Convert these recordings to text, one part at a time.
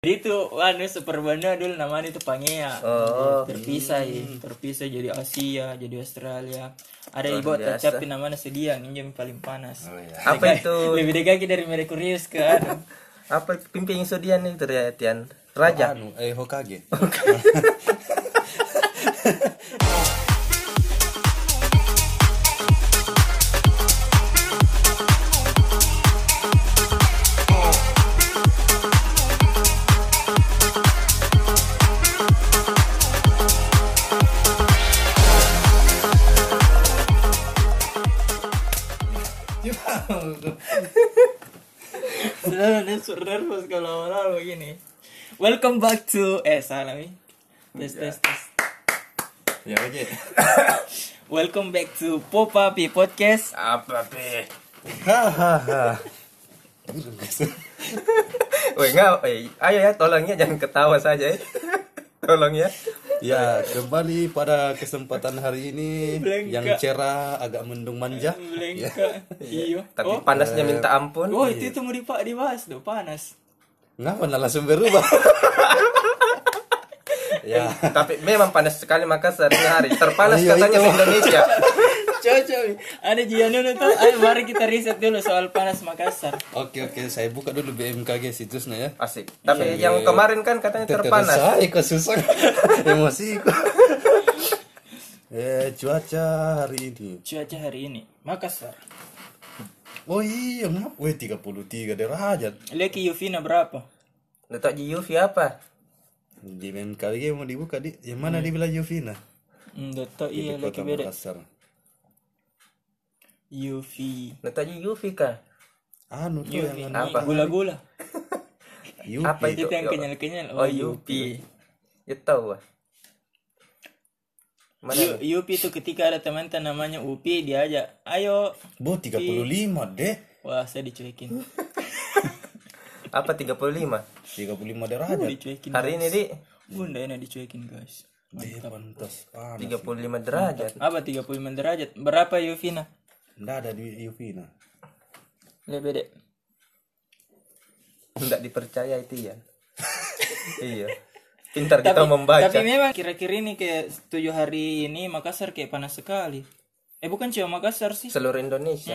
Jadi itu anu superbanda dulu namanya itu Pangea. Oh. Terpisah ya, terpisah jadi Asia, jadi Australia. Ada Luar ibu tapi namanya Sediang, ini yang paling panas. Oh iya. Apa itu? Lebih dekat dari Merkurius ke anu. Apa pimpin Sodian itu ya Tian? Raja. Anu, eh Hokage. Sudah nervous kalau awal begini. Welcome back to eh salah nih. Tes tes tes. Ya oke. Welcome back to Popapi Podcast. Apa pe? Hahaha. Woi enggak, eh, ayo ya tolong ya jangan ketawa saja ya. Tolong ya. Ya, kembali pada kesempatan hari ini Blanka. yang cerah, agak mendung manja. Lengka. Iya. Tapi Oh, panasnya minta ampun. oh itu itu mau dipak dibahas tuh panas. Ngapa langsung berubah? ya, Tapi memang panas sekali Makassar ini hari. Terpanas Ayo, katanya itu. di Cocok. Ada Jianu tuh. Ayo mari kita riset dulu soal panas Makassar. oke oke, saya buka dulu BMKG situsnya ya. Asik. Tapi yang kemarin kan katanya terpanas. Saya kok susah. Emosi kok. eh, cuaca hari ini. Cuaca hari ini Makassar. Oh iya, ngap? Weh, 33 derajat. Leki Yuvina berapa? Letak di UV apa? Di BMKG mau dibuka di yang mana di wilayah Yovina? Tahu Di iya lagi kota beda. Makassar. UV. Letak di UV kah? Anu tuh UV. yang Apa? Gula-gula. Yupi. Apa itu? Itu yang kenyal-kenyal. Oh, Oh, UV. Ya tahu ah. Mana? Itu ketika ada teman namanya UP diajak, ayo. Bo 35 deh. Wah, saya dicuekin. Apa 35? 35 derajat. dicuekin. Hari ini di Bunda enak dicuekin, guys. Deh, pantas panas. 35 derajat. Apa 35 derajat? Berapa Yuvina? Nggak ada di Yovina. Lebih dek. Enggak dipercaya itu ya. iya. Pintar kita membaca. Tapi memang kira-kira ini kayak tujuh hari ini Makassar kayak panas sekali. Eh bukan cuma Makassar sih. seluruh Indonesia.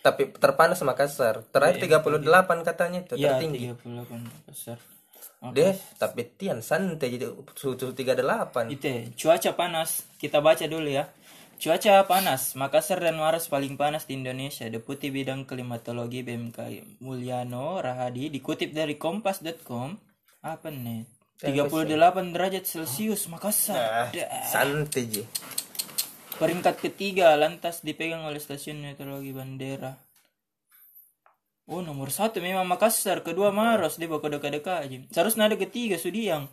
Tapi terpanas Makassar. Terakhir 38 katanya itu Ya, tertinggi. 38 Makassar. Deh, tapi Tian santai jadi suhu 38. Itu cuaca panas. Kita baca dulu ya. Cuaca panas. Makassar dan Maros paling panas di Indonesia. Deputi Bidang Klimatologi BMKG Mulyano Rahadi dikutip dari kompas.com. Apa nih? 38 derajat Celcius Makassar. Dah. Santai ji. Peringkat ketiga lantas dipegang oleh stasiun meteorologi Bandera. Oh nomor satu memang Makassar, kedua Maros dia bawa deka-deka aja. Seharusnya ada ketiga Sudiang.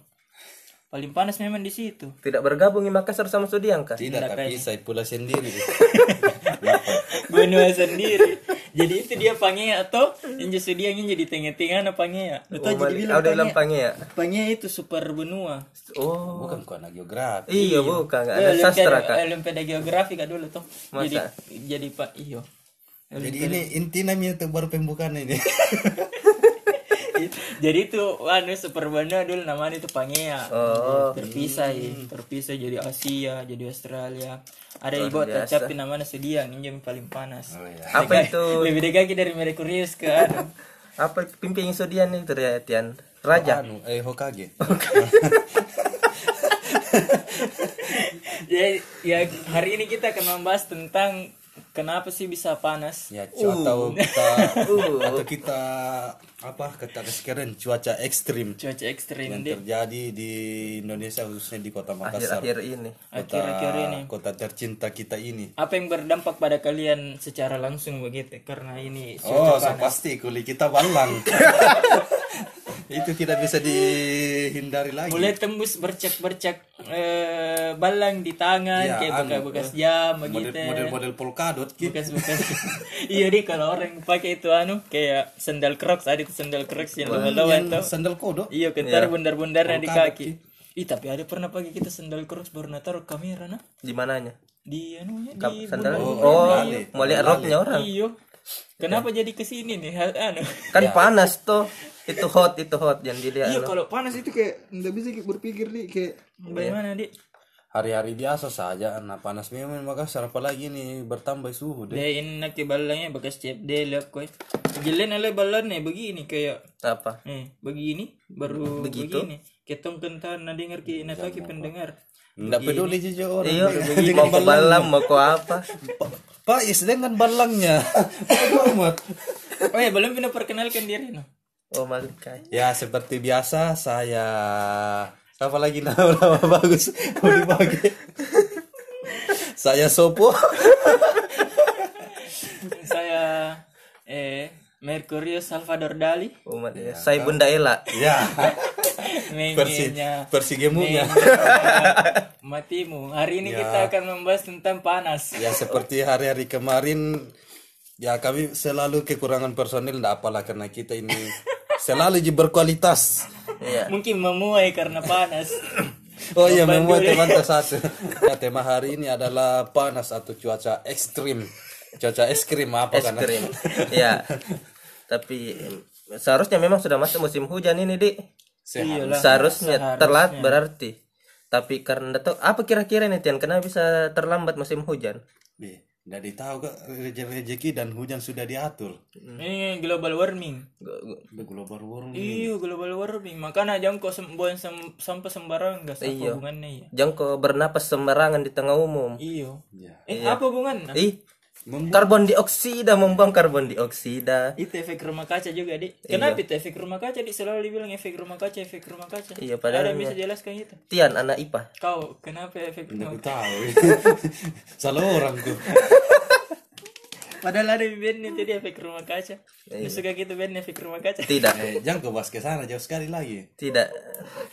Paling panas memang di situ. Tidak bergabung di Makassar sama Sudiang kah? Tidak, tapi saya pula sendiri. Benua sendiri. Jadi itu dia Pangea atau yang Sudiang yang jadi tengah-tengah na Pangea. Lu tahu Oh, jadi bilang dia bilang Pangea. Itu super benua. Oh. Bukan kok anak geografi. Iya, bukan. Ada sastra kah? Olimpiade geografi kah dulu tuh. Jadi Masa? jadi Pak iyo. Jadi ini inti namanya itu baru pembukaan ini. jadi itu anu superbanda dulu namanya itu Pangea. Oh. Terpisah ya, terpisah jadi Asia, jadi Australia. Ada ibu biasa. tapi namanya Sediang, ini yang paling panas. Oh iya. Apa itu? Lebih dekat dari Merkurius ke anu. Apa pimpin Sudian itu ya Tian? Raja. Anu, eh Hokage. ya, ya hari ini kita akan membahas tentang kenapa sih bisa panas. Ya, cu- atau kita Uh. atau kita apa kata sekarang cuaca ekstrim Cuaca ekstrim yang di terjadi di Indonesia khususnya di kota Makassar. Akhir-akhir ini. Kota, akhir-akhir ini. kota tercinta kita ini. Apa yang berdampak pada kalian secara langsung begitu? Karena ini Oh, pasti kulit kita balang. Itu tidak bisa dihindari lagi. mulai tembus bercak-bercak eh, balang di tangan Ya, kayak anu, bekas-bekas jam model begitu model model polkadot gitu. bekas-bekas iya deh kalau orang pakai itu anu kayak sandal crocs ada itu sandal crocs yang lama-lama yang tuh sandal kodok. iya kentar bundar-bundarnya di Polkadot, kaki Ih tapi ada pernah pakai kita sandal crocs baru naruh kamera nah Di mananya? di anunya di sandal. bundar- Oh, Bali. mau lihat roknya orang. Kenapa jadi ke sini nih? Anu. Kan panas tuh. Itu hot, itu hot yang dilihat. Iya kalau panas itu kayak nggak bisa berpikir nih kayak bagaimana dik? Hari-hari biasa saja, nah panas memang Makassar apalagi nih bertambah suhu deh. Dia ini nak balanya bekas cep dia lihat koi. Jelen ale balannya begini kayak Apa? eh begini baru Begitu? begini. Ketong kentan na dengar ki na ki pendengar. Nggak peduli jujur orang. Iya, mau ke balang. mau ke apa? Pa- Pak Is dengan balangnya. Amat. Oh ya belum pernah perkenalkan diri no. Oh, Malikai. Ya seperti biasa saya apa lagi nama-nama bagus mau dipakai. saya Sopo. Saya eh Mercurio Salvador Dali. Oh, Malikai. Saya Bunda Ela. ya. Versi versi gemunya. matimu. Hari ini kita akan membahas tentang panas. Ya seperti hari-hari kemarin ya kami selalu kekurangan personil enggak apalah karena kita ini selalu berkualitas. Iya. Mungkin memuai karena panas. Oh iya membuat teman satu. Ya, tema hari ini adalah panas atau cuaca ekstrim. Cuaca ekstrim apa Es kan? krim. Iya. Tapi seharusnya memang sudah masuk musim hujan ini, Dik. Iyalah. Seharusnya terlambat berarti. Tapi karena tahu apa kira-kira nih Tian kenapa bisa terlambat musim hujan? Nih, Dari tahu kok rezeki dan hujan sudah diatur. Ini global warming. Global warming. Iya global warming. Makanya jangan kau sem buang sem sampah sembarangan. Gak apa hubungannya ya. Jangan kau bernapas sembarangan di tengah umum. Iya. Ya. Eh apa hubungan? Ih, karbon dioksida membuang karbon dioksida. Itu efek rumah kaca juga, Dik. Kenapa itu efek rumah kaca, Dik? Selalu dibilang efek rumah kaca, efek rumah kaca. Iya, padahal Ada yang bisa jelaskan itu? Tian anak IPA. Kau, kenapa efek rumah Aku tahu. Salah orang tuh. Padahal ada band itu dia efek rumah kaca. Lu suka gitu band efek rumah kaca? Tidak, Eh, jangan kau bahas ke sana jauh sekali lagi. tidak.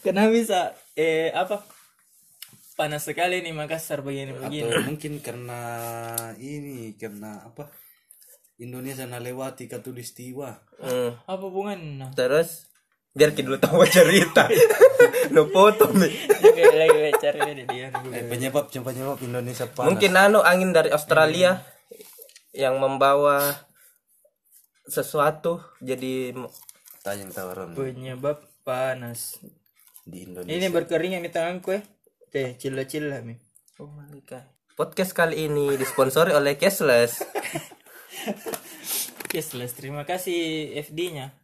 Kenapa bisa eh apa? Panas sekali nih Makassar begini-begini. Atau mungkin karena ini karena apa? Indonesia nalewati katulistiwa. Hmm. Apa hubungan? Terus biar kita dulu tahu cerita. no foto nih. Lagi cari ini dia. Eh, penyebab penyebab Indonesia panas. Mungkin anu angin dari Australia yang membawa sesuatu jadi tanya yang tahu orang Penyebab panas. di Indonesia. Ini berkering yang di tanganku ya. Teh, cila-cila mi. Oh my God. Podcast kali ini disponsori oleh Cashless. Cashless, terima kasih FD-nya.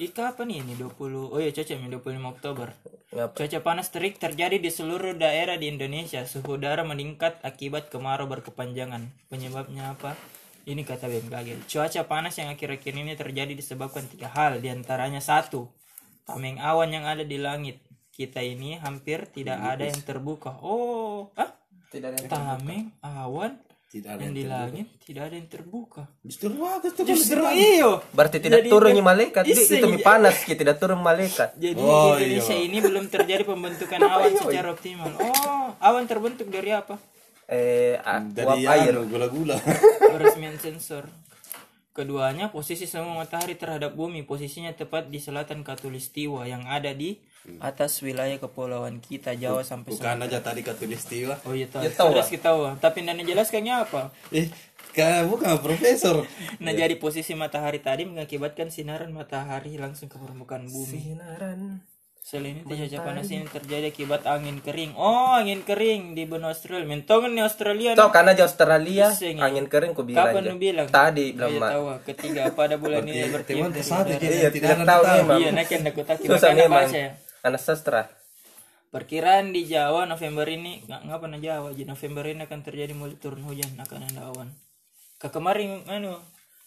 Ih, kapan ini 20? Oh iya, cocok nih 25 Oktober. Ngapa? Cuaca panas terik terjadi di seluruh daerah di Indonesia. Suhu udara meningkat akibat kemarau berkepanjangan. Penyebabnya apa? Ini kata BMKG. Cuaca panas yang akhir-akhir ini terjadi disebabkan tiga hal. Di antaranya satu, tameng awan yang ada di langit. Kita ini hampir tidak ada yang terbuka. Oh, ah? Tidak ada Tameng awan Tidak ada yang di langit tidak ada yang terbuka. Justru bagus tuh. Justru iyo. Berarti tidak Jadi turun nih malaikat. Di, Iseng, itu mi panas kita tidak turun malaikat. Jadi Oh, di Indonesia ini belum terjadi pembentukan awan secara optimal. Oh, awan terbentuk dari apa? Eh, Dari air. anu, gula-gula. Peresmian sensor. Keduanya, posisi semua matahari terhadap bumi. Posisinya tepat di selatan Katulistiwa yang ada di atas wilayah kepulauan kita, Jawa sampai Bukan aja tadi katulistiwa. Oh iya tahu. Ya, tahu, Terus kita tahu. Tapi nanya jelaskannya apa? Eh, kan bukan profesor. Nah, jadi posisi matahari tadi mengakibatkan sinaran matahari langsung ke permukaan bumi. Sinaran. Selain itu cuaca panas ini terjadi akibat angin kering. Oh, angin kering di benua Australia. Mentongan nih Australia. Tahu karena di Australia Iseng, angin kering ku bilang. Kapan aja. lu bilang? Tadi bilang iya, Mak. tahu. Ketiga pada bulan ini bertiup Teman dari satu udara. jadi Iya, tidak tidak tahu tahu. memang. Iya, nak Susah makanya memang. baca ya. Anak sastra. Perkiraan di Jawa November ini nggak ngapa na Jawa di November ini akan terjadi mulai turun hujan akan ada awan. Ke kemarin anu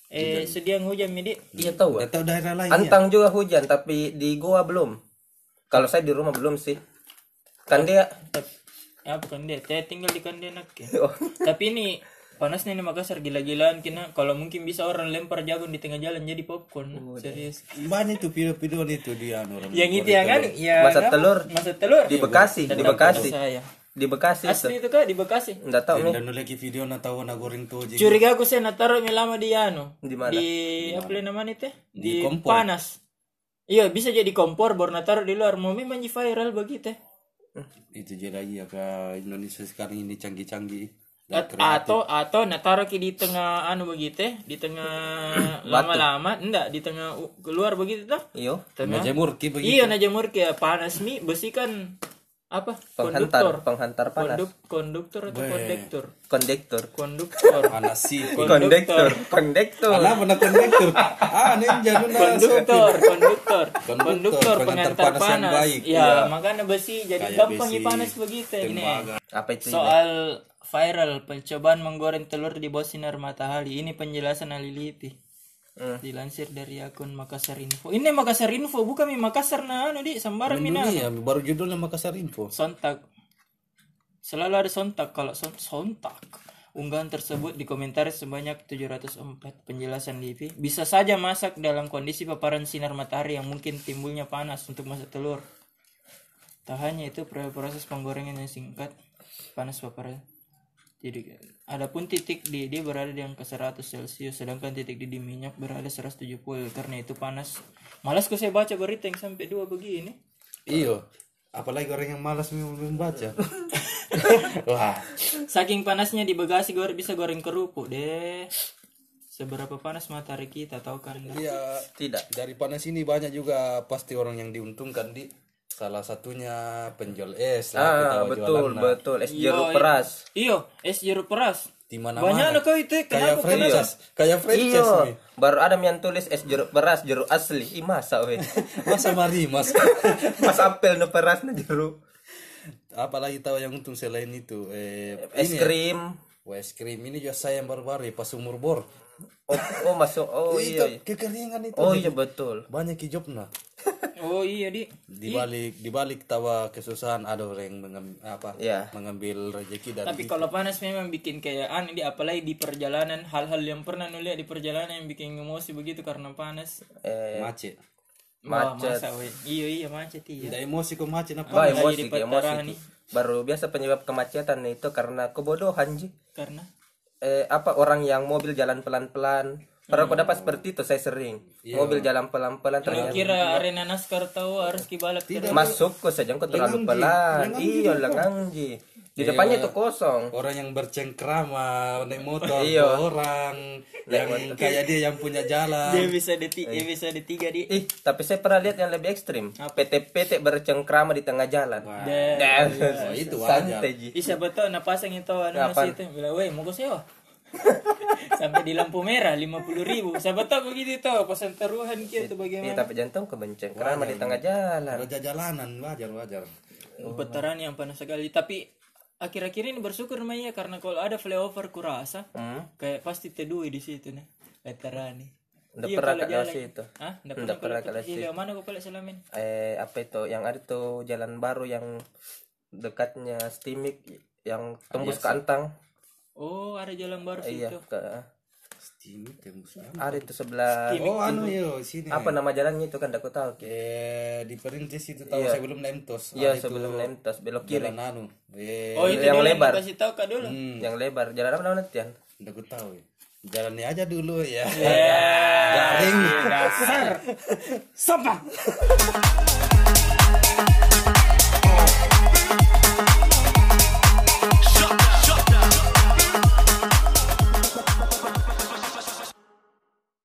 eh sediang hujan midi. Iya tahu. Tahu daerah lain. ya? Antang juga hujan tapi di gua belum. Kalau saya di rumah belum sih. Kan dia Ya bukan dia, saya tinggal di Kandenak ya. Oh. Tapi ini panasnya nih Makassar gila-gilaan kena kalau mungkin bisa orang lempar jagung di tengah jalan jadi popcorn. Serius. Banyak tuh video-video itu dia anu orang. Yang itu ya kan? Ya, Masak apa? telur. Masak telur. di Bekasi, di Bekasi. Di Bekasi itu. Asli itu kak di Bekasi. Enggak tahu nih. Dan lagi video na tahu na goreng tuh. Curiga aku saya naruh mi lama di anu. Di mana? Di apa namanya teh? Di, kompor. panas. Iya bisa jadi kompor baru naruh di luar. Mau memang viral begitu. Itu jadi lagi ya ke Indonesia sekarang ini canggih-canggih. At- atau atau nah taruh di tengah anu begitu ya, di tengah lama-lama enggak di tengah keluar begitu tuh iyo tengah. Majemur ki begitu. iya nah jamur kayak panas mi. Besi kan apa konduktor. penghantar penghantar panas. Konduk, konduktor atau kondektor kondektor. Konduktor. Panas sih. kondektor kondektor. Alah mana konektor. Ah, ninja konduktor konduktor. Konduktor, konduktor pengantar pengantar panas yang panas. baik. ya makanya besi jadi Kayak gampang ya panas begitu ini. apa itu soal viral pencobaan menggoreng telur di bawah sinar matahari. Ini penjelasan ahli LIPI Hmm. dilansir dari akun Makassar Info. Ini Makassar Info bukan mi. Makassar nah anu di sembarang mina Dunia baru judulnya Makassar Info. sontak. Selalu ada sontak kalau son sontak. Unggahan tersebut dikomentari sebanyak 704 penjelasan LIPI bisa saja masak dalam kondisi paparan sinar matahari yang mungkin timbulnya panas untuk masak telur. Tak hanya itu proses penggorengan yang singkat panas paparan jadi adapun titik D dia berada di angka 100 Celcius sedangkan titik D di minyak berada 170 karena itu panas malas kok saya baca berita yang sampai dua begini Iyo. Apalagi orang yang malas mau membaca. Wah, Saking panasnya di bagasi goreng bisa goreng kerupuk deh. Seberapa panas matahari kita tahu kan? iya. tidak Dari panas ini banyak juga pasti orang yang diuntungkan di salah satunya penjual es lah kita ah betul jualan, nah. betul es jeruk peras. Iyo, es jeruk peras. di mana Banyak lo kau itu. kayak franchise kayak franchise iyo nih. baru ada yang tulis es jeruk peras jeruk asli. Ih, masa weh. Masa mari mas? Mas apel no peras no jeruk. Apalagi tahu yang untung selain itu eh es ini ya, krim. Wah, es krim ini juga saya yang baru-baru ya, pas umur bor oh, oh masuk oh itu iya iya. kekeringan itu oh iya betul banyak hijobna Oh iya di. di balik di balik tawa kesusahan ada orang yang mengam- apa Iya. mengambil rezeki dari Tapi kalau panas memang bikin kayak aneh di apalagi di perjalanan hal-hal yang pernah nulis di perjalanan yang bikin emosi begitu karena panas. eh macet Wah, masa weh. Iya iya macet iya. tidak emosi kok macet apa Bah, Lagi emosi emosi nih. baru biasa penyebab kemacetan itu karena kebodohan ji Karena eh apa orang yang mobil jalan pelan-pelan. Pernah aku dapat seperti itu saya sering. Mobil jalan pelan-pelan ternyata kira arena naskar tahu harus kibalak terus. masuk kok saja kok terlalu pelan. Iya lengang ji di depannya itu kosong. Orang yang bercengkrama naik motor Iya. orang yang kayak dia yang punya jalan. Dia bisa di dia bisa di tiga di. ih tapi saya pernah lihat yang lebih ekstrim. PT-PT bercengkrama di tengah jalan. Dan Oh, itu wajar. Santai ji. Ih, siapa tahu nah pasang itu anu nasi itu. Bilang, "Weh, mau kau sewa?" Sampai di lampu merah 50 ribu. Siapa tahu begitu tuh pasang taruhan gitu bagaimana. tapi jantung kebencengkrama di tengah jalan. Raja jalanan wajar wajar. Putaran yang panas sekali. Tapi akhir-akhir ini bersyukur namanya karena kalau ada flyover kurasa Hmm. kayak pasti teduh di situ nih. Veteran nih. Udah Iya, pernah ke jalan. Lasi itu Hah? Nggak Nggak pernah ke Iya, mana kau kalau selamin? eh apa itu yang ada tuh jalan baru yang dekatnya Stimik yang tembus ke Antang Oh, ada jalan baru iya situ. ke Ini tembus ada itu sebelah oh anu yo sini. Apa nama jalannya itu kan aku tahu eh di perintis itu tahu saya belum nemtos iya Ada itu sebelum lentos belok kiri. jalan anu. Eh Oh, itu yang dulu lebar. kasih tahu Kak dulu. yang lebar. Jalan apa namanya Tian? Udah tahu ya jalannya aja dulu ya. Ya. garing. Dasar. Sampah.